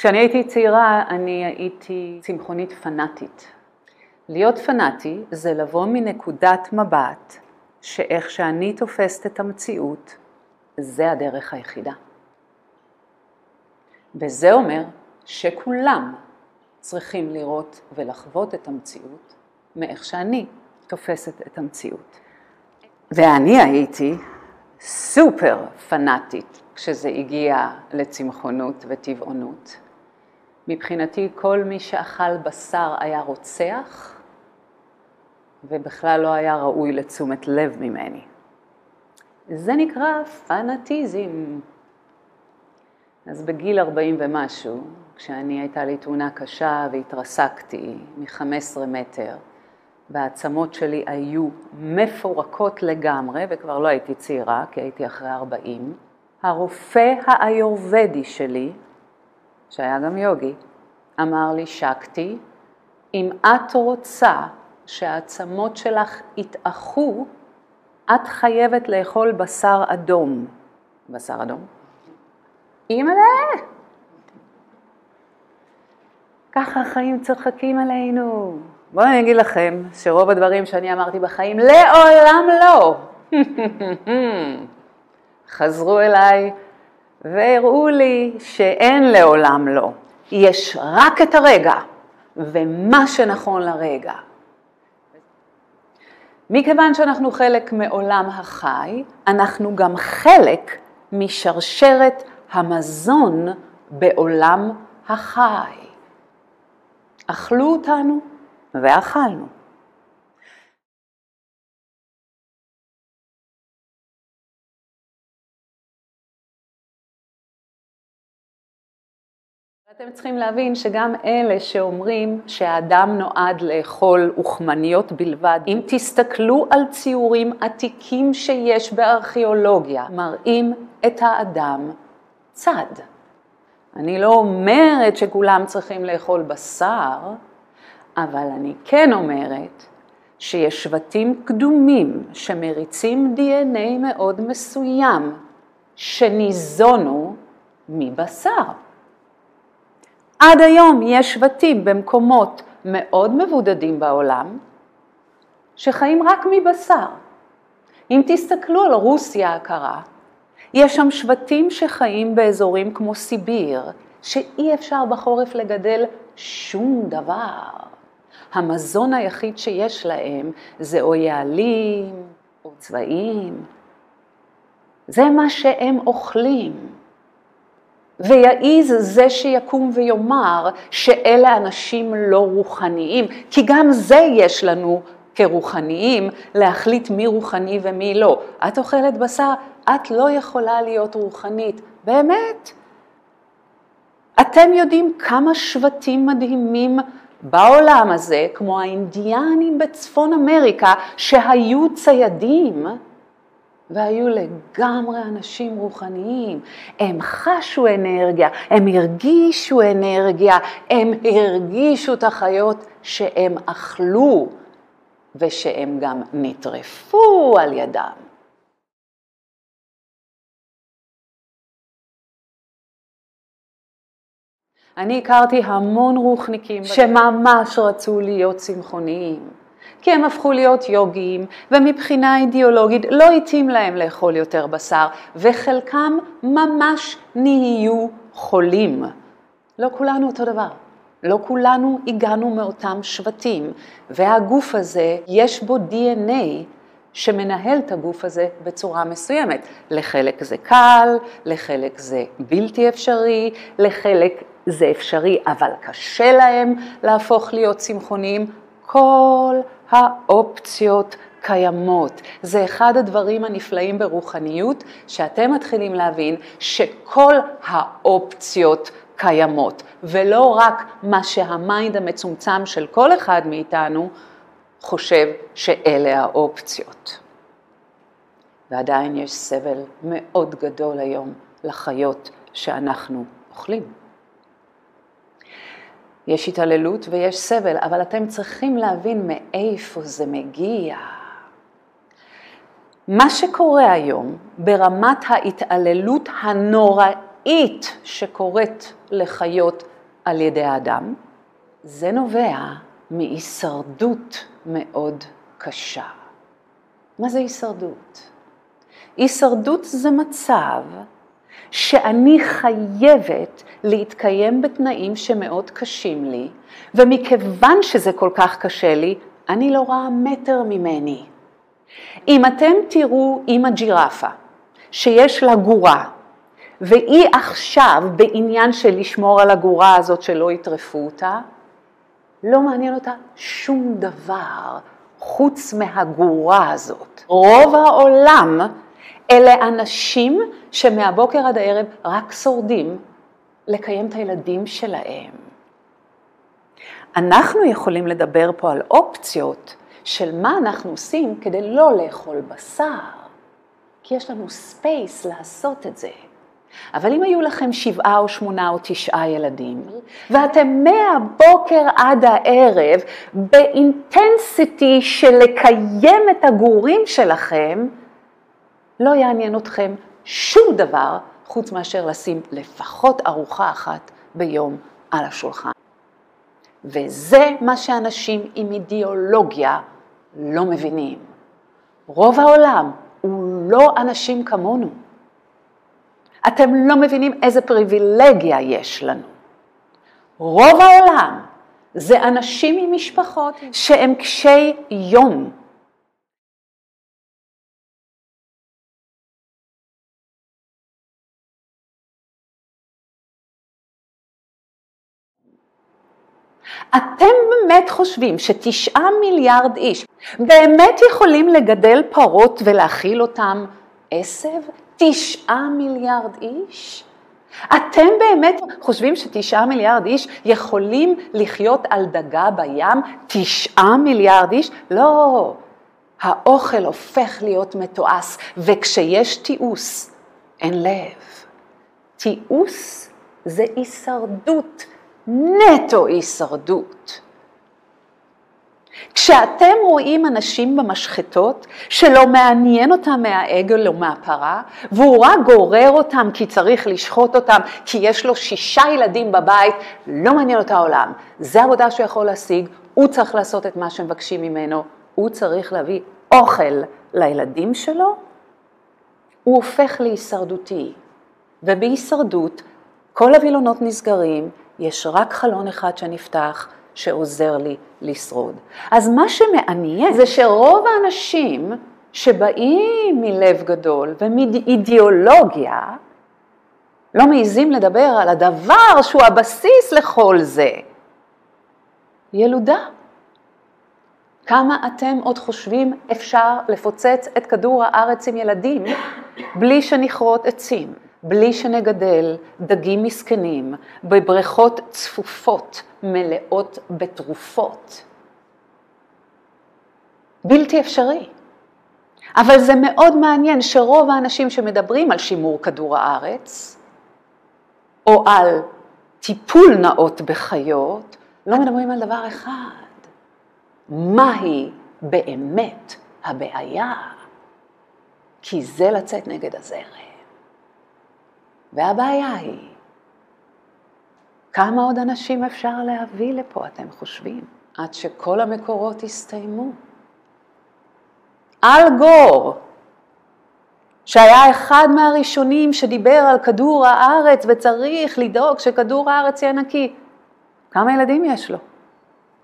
כשאני הייתי צעירה אני הייתי צמחונית פנאטית. להיות פנאטי זה לבוא מנקודת מבט שאיך שאני תופסת את המציאות זה הדרך היחידה. וזה אומר שכולם צריכים לראות ולחוות את המציאות מאיך שאני תופסת את המציאות. ואני הייתי סופר פנאטית כשזה הגיע לצמחונות וטבעונות. מבחינתי כל מי שאכל בשר היה רוצח ובכלל לא היה ראוי לתשומת לב ממני. זה נקרא פנאטיזם. אז בגיל 40 ומשהו, כשאני הייתה לי תאונה קשה והתרסקתי מ-15 מטר, והעצמות שלי היו מפורקות לגמרי, וכבר לא הייתי צעירה, כי הייתי אחרי 40, הרופא האיורבדי שלי, שהיה גם יוגי, אמר לי, שקטי, אם את רוצה שהעצמות שלך יתאחו, את חייבת לאכול בשר אדום. בשר אדום? אימא'לה! ככה החיים צוחקים עלינו. בואו אני אגיד לכם שרוב הדברים שאני אמרתי בחיים לעולם לא. חזרו אליי והראו לי שאין לעולם לא. יש רק את הרגע ומה שנכון לרגע. מכיוון שאנחנו חלק מעולם החי, אנחנו גם חלק משרשרת המזון בעולם החי. אכלו אותנו ואכלנו. אתם צריכים להבין שגם אלה שאומרים שהאדם נועד לאכול אוכמניות בלבד, אם תסתכלו על ציורים עתיקים שיש בארכיאולוגיה, מראים את האדם צד. אני לא אומרת שכולם צריכים לאכול בשר, אבל אני כן אומרת שיש שבטים קדומים שמריצים DNA מאוד מסוים, שניזונו מבשר. עד היום יש שבטים במקומות מאוד מבודדים בעולם, שחיים רק מבשר. אם תסתכלו על רוסיה הקרה, יש שם שבטים שחיים באזורים כמו סיביר, שאי אפשר בחורף לגדל שום דבר. המזון היחיד שיש להם זה או יעלים או צבעים. זה מה שהם אוכלים. ויעיז זה שיקום ויאמר שאלה אנשים לא רוחניים, כי גם זה יש לנו כרוחניים להחליט מי רוחני ומי לא. את אוכלת בשר, את לא יכולה להיות רוחנית, באמת. אתם יודעים כמה שבטים מדהימים בעולם הזה, כמו האינדיאנים בצפון אמריקה, שהיו ציידים, והיו לגמרי אנשים רוחניים. הם חשו אנרגיה, הם הרגישו אנרגיה, הם הרגישו את החיות שהם אכלו ושהם גם נטרפו על ידם. אני הכרתי המון רוחניקים שממש רצו להיות צמחוניים. כי הם הפכו להיות יוגיים, ומבחינה אידיאולוגית לא התאים להם לאכול יותר בשר, וחלקם ממש נהיו חולים. לא כולנו אותו דבר. לא כולנו הגענו מאותם שבטים, והגוף הזה, יש בו DNA שמנהל את הגוף הזה בצורה מסוימת. לחלק זה קל, לחלק זה בלתי אפשרי, לחלק זה אפשרי אבל קשה להם להפוך להיות צמחוניים. כל האופציות קיימות. זה אחד הדברים הנפלאים ברוחניות, שאתם מתחילים להבין שכל האופציות קיימות, ולא רק מה שהמיינד המצומצם של כל אחד מאיתנו חושב שאלה האופציות. ועדיין יש סבל מאוד גדול היום לחיות שאנחנו אוכלים. יש התעללות ויש סבל, אבל אתם צריכים להבין מאיפה זה מגיע. מה שקורה היום ברמת ההתעללות הנורא, הנוראית שקורית לחיות על ידי האדם, זה נובע מהישרדות מאוד קשה. מה זה הישרדות? הישרדות זה מצב שאני חייבת להתקיים בתנאים שמאוד קשים לי, ומכיוון שזה כל כך קשה לי, אני לא רואה מטר ממני. אם אתם תראו עם הג'ירפה שיש לה גורה, והיא עכשיו בעניין של לשמור על הגורה הזאת שלא יטרפו אותה, לא מעניין אותה שום דבר חוץ מהגורה הזאת. רוב העולם אלה אנשים שמהבוקר עד הערב רק שורדים לקיים את הילדים שלהם. אנחנו יכולים לדבר פה על אופציות של מה אנחנו עושים כדי לא לאכול בשר, כי יש לנו space לעשות את זה. אבל אם היו לכם שבעה או שמונה או תשעה ילדים, ואתם מהבוקר עד הערב ב intensity של לקיים את הגורים שלכם, לא יעניין אתכם שום דבר חוץ מאשר לשים לפחות ארוחה אחת ביום על השולחן. וזה מה שאנשים עם אידיאולוגיה לא מבינים. רוב העולם הוא לא אנשים כמונו. אתם לא מבינים איזה פריבילגיה יש לנו. רוב העולם זה אנשים עם משפחות שהם קשי יום. אתם באמת חושבים שתשעה מיליארד איש באמת יכולים לגדל פרות ולהאכיל אותם עשב? תשעה מיליארד איש? אתם באמת חושבים שתשעה מיליארד איש יכולים לחיות על דגה בים? תשעה מיליארד איש? לא. האוכל הופך להיות מתועש, וכשיש תיעוש, אין לב. תיעוש זה הישרדות, נטו הישרדות. כשאתם רואים אנשים במשחטות שלא מעניין אותם מהעגל או מהפרה, והוא רק גורר אותם כי צריך לשחוט אותם, כי יש לו שישה ילדים בבית, לא מעניין אותו העולם. זה עבודה שהוא יכול להשיג, הוא צריך לעשות את מה שמבקשים ממנו, הוא צריך להביא אוכל לילדים שלו, הוא הופך להישרדותי. ובהישרדות כל הווילונות נסגרים, יש רק חלון אחד שנפתח, שעוזר לי לשרוד. אז מה שמעניין זה שרוב האנשים שבאים מלב גדול ומאידיאולוגיה, לא מעיזים לדבר על הדבר שהוא הבסיס לכל זה, ילודה. כמה אתם עוד חושבים אפשר לפוצץ את כדור הארץ עם ילדים בלי שנכרות עצים? בלי שנגדל דגים מסכנים בבריכות צפופות מלאות בתרופות. בלתי אפשרי. אבל זה מאוד מעניין שרוב האנשים שמדברים על שימור כדור הארץ, או על טיפול נאות בחיות, לא מדברים על דבר אחד, מהי באמת הבעיה? כי זה לצאת נגד הזרם. והבעיה היא, כמה עוד אנשים אפשר להביא לפה, אתם חושבים, עד שכל המקורות יסתיימו? אל גור, שהיה אחד מהראשונים שדיבר על כדור הארץ וצריך לדאוג שכדור הארץ יהיה נקי, כמה ילדים יש לו?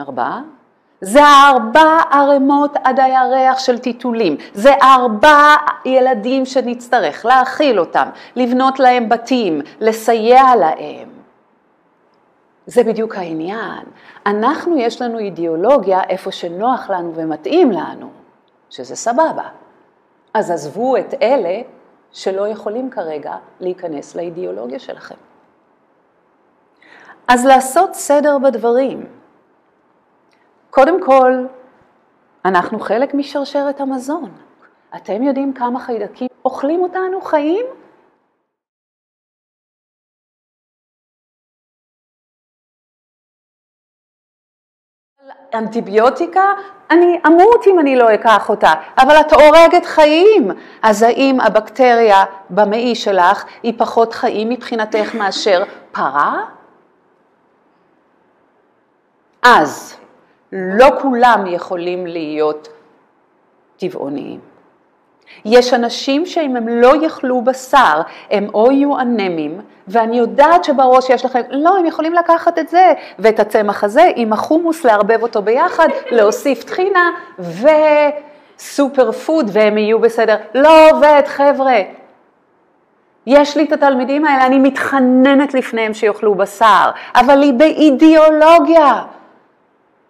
ארבעה? זה ארבע ערימות עד הירח של טיטולים, זה ארבע ילדים שנצטרך להאכיל אותם, לבנות להם בתים, לסייע להם. זה בדיוק העניין. אנחנו, יש לנו אידיאולוגיה איפה שנוח לנו ומתאים לנו, שזה סבבה. אז עזבו את אלה שלא יכולים כרגע להיכנס לאידיאולוגיה שלכם. אז לעשות סדר בדברים. קודם כל, אנחנו חלק משרשרת המזון. אתם יודעים כמה חיידקים אוכלים אותנו חיים? אנטיביוטיקה, אני אמות אם אני לא אקח אותה, אבל את הורגת חיים. אז האם הבקטריה במעי שלך היא פחות חיים מבחינתך מאשר פרה? אז לא כולם יכולים להיות טבעוניים. יש אנשים שאם הם לא יאכלו בשר, הם או יהיו אנמים, ואני יודעת שבראש יש לכם, לא, הם יכולים לקחת את זה ואת הצמח הזה עם החומוס, לערבב אותו ביחד, להוסיף טחינה וסופר פוד והם יהיו בסדר. לא עובד, חבר'ה. יש לי את התלמידים האלה, אני מתחננת לפניהם שיאכלו בשר, אבל היא באידיאולוגיה.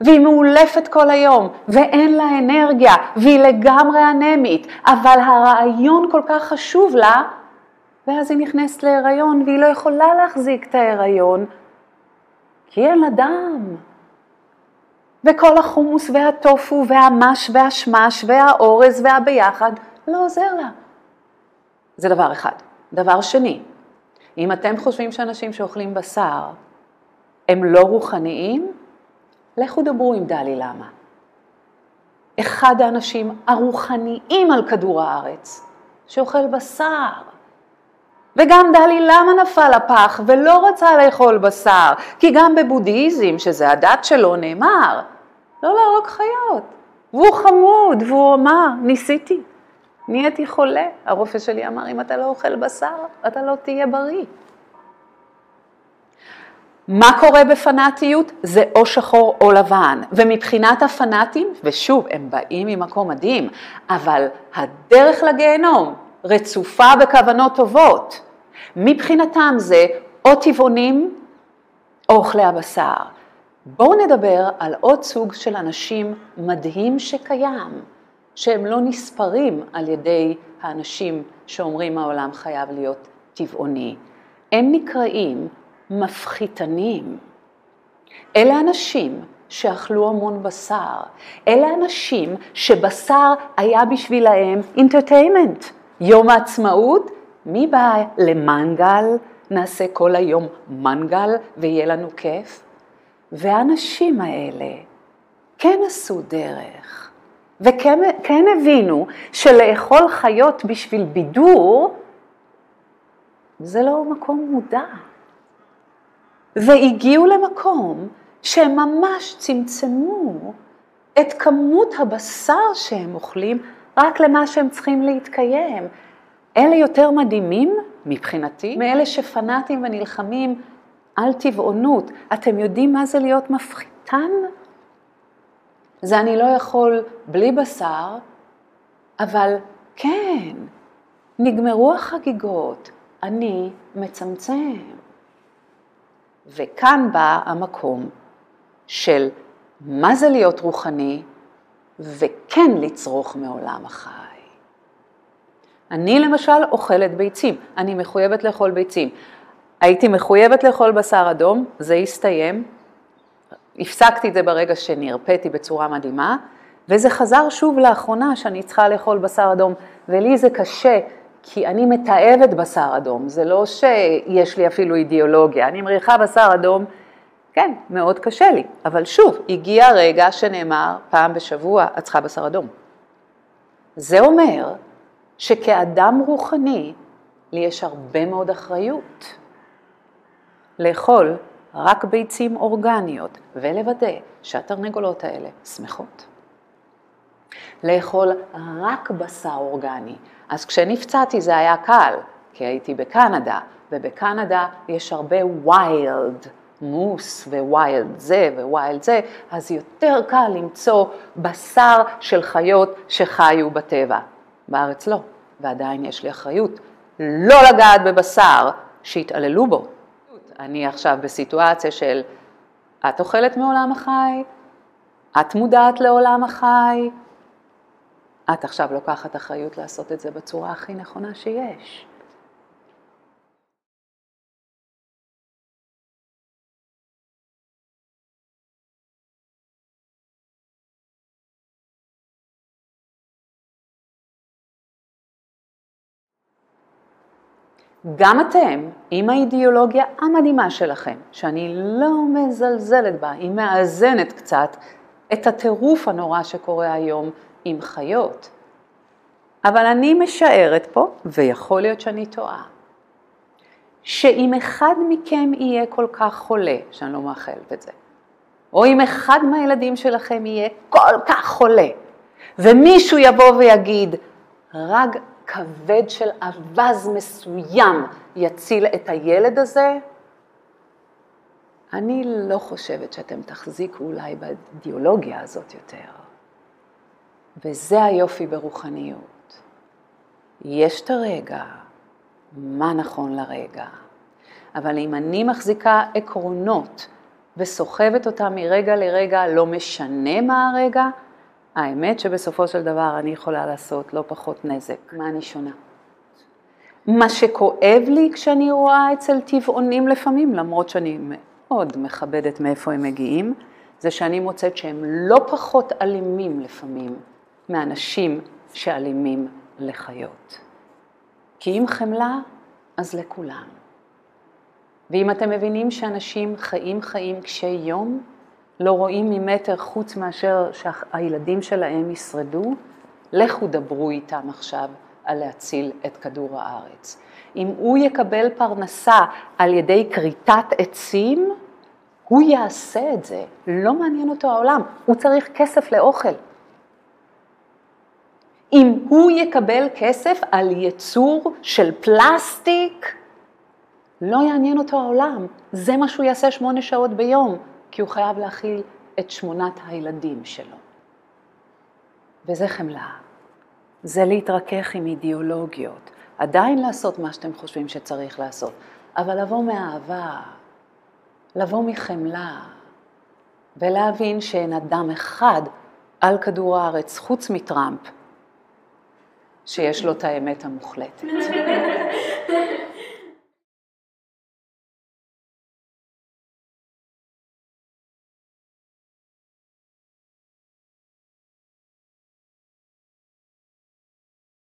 והיא מאולפת כל היום, ואין לה אנרגיה, והיא לגמרי אנמית, אבל הרעיון כל כך חשוב לה, ואז היא נכנסת להיריון, והיא לא יכולה להחזיק את ההיריון, כי אין לה דם. וכל החומוס והטופו והמש והשמש והאורז והביחד לא עוזר לה. זה דבר אחד. דבר שני, אם אתם חושבים שאנשים שאוכלים בשר הם לא רוחניים, לכו דברו עם דלי למה. אחד האנשים הרוחניים על כדור הארץ, שאוכל בשר. וגם דלי למה נפל הפח ולא רצה לאכול בשר, כי גם בבודהיזם, שזה הדת שלו, נאמר, לא להרוג חיות. והוא חמוד, והוא אמר, ניסיתי, נהייתי חולה. הרופא שלי אמר, אם אתה לא אוכל בשר, אתה לא תהיה בריא. מה קורה בפנאטיות? זה או שחור או לבן. ומבחינת הפנאטים, ושוב, הם באים ממקום מדהים, אבל הדרך לגיהנום רצופה בכוונות טובות. מבחינתם זה או טבעונים או אוכלי הבשר. בואו נדבר על עוד סוג של אנשים מדהים שקיים, שהם לא נספרים על ידי האנשים שאומרים העולם חייב להיות טבעוני. הם נקראים מפחיתנים. אלה אנשים שאכלו המון בשר, אלה אנשים שבשר היה בשבילהם אינטרטיימנט. יום העצמאות, מי בא למנגל? נעשה כל היום מנגל ויהיה לנו כיף? והאנשים האלה כן עשו דרך, וכן כן הבינו שלאכול חיות בשביל בידור זה לא מקום מודע. והגיעו למקום שהם ממש צמצמו את כמות הבשר שהם אוכלים רק למה שהם צריכים להתקיים. אלה יותר מדהימים מבחינתי מאלה שפנאטים ונלחמים על טבעונות. אתם יודעים מה זה להיות מפחיתן? זה אני לא יכול בלי בשר, אבל כן, נגמרו החגיגות, אני מצמצם. וכאן בא המקום של מה זה להיות רוחני וכן לצרוך מעולם החי. אני למשל אוכלת ביצים, אני מחויבת לאכול ביצים. הייתי מחויבת לאכול בשר אדום, זה הסתיים, הפסקתי את זה ברגע שנרפאתי בצורה מדהימה, וזה חזר שוב לאחרונה שאני צריכה לאכול בשר אדום, ולי זה קשה כי אני מתעבת בשר אדום, זה לא שיש לי אפילו אידיאולוגיה, אני מריחה בשר אדום, כן, מאוד קשה לי, אבל שוב, הגיע הרגע שנאמר פעם בשבוע, את צריכה בשר אדום. זה אומר שכאדם רוחני, לי יש הרבה מאוד אחריות לאכול רק ביצים אורגניות ולוודא שהתרנגולות האלה שמחות. לאכול רק בשר אורגני, אז כשנפצעתי זה היה קל, כי הייתי בקנדה, ובקנדה יש הרבה ויילד, מוס וויילד זה וויילד זה, אז יותר קל למצוא בשר של חיות שחיו בטבע. בארץ לא, ועדיין יש לי אחריות לא לגעת בבשר שהתעללו בו. אני עכשיו בסיטואציה של את אוכלת מעולם החי, את מודעת לעולם החי, את עכשיו לוקחת אחריות לעשות את זה בצורה הכי נכונה שיש. גם אתם, עם האידיאולוגיה המדהימה שלכם, שאני לא מזלזלת בה, היא מאזנת קצת, את הטירוף הנורא שקורה היום עם חיות. אבל אני משערת פה, ויכול להיות שאני טועה, שאם אחד מכם יהיה כל כך חולה, שאני לא מאחלת את זה, או אם אחד מהילדים שלכם יהיה כל כך חולה, ומישהו יבוא ויגיד, רג כבד של אווז מסוים יציל את הילד הזה, אני לא חושבת שאתם תחזיקו אולי באידיאולוגיה הזאת יותר. וזה היופי ברוחניות. יש את הרגע, מה נכון לרגע. אבל אם אני מחזיקה עקרונות וסוחבת אותם מרגע לרגע, לא משנה מה הרגע, האמת שבסופו של דבר אני יכולה לעשות לא פחות נזק. מה אני שונה? מה שכואב לי כשאני רואה אצל טבעונים לפעמים, למרות שאני מאוד מכבדת מאיפה הם מגיעים, זה שאני מוצאת שהם לא פחות אלימים לפעמים מאנשים שאלימים לחיות. כי אם חמלה, אז לכולם. ואם אתם מבינים שאנשים חיים חיים קשי יום, לא רואים ממטר חוץ מאשר שהילדים שלהם ישרדו, לכו דברו איתם עכשיו על להציל את כדור הארץ. אם הוא יקבל פרנסה על ידי כריתת עצים, הוא יעשה את זה, לא מעניין אותו העולם, הוא צריך כסף לאוכל. אם הוא יקבל כסף על ייצור של פלסטיק, לא יעניין אותו העולם, זה מה שהוא יעשה שמונה שעות ביום, כי הוא חייב להכיל את שמונת הילדים שלו. וזה חמלה. זה להתרכך עם אידיאולוגיות, עדיין לעשות מה שאתם חושבים שצריך לעשות, אבל לבוא מאהבה, לבוא מחמלה, ולהבין שאין אדם אחד על כדור הארץ, חוץ מטראמפ, שיש לו את האמת המוחלטת.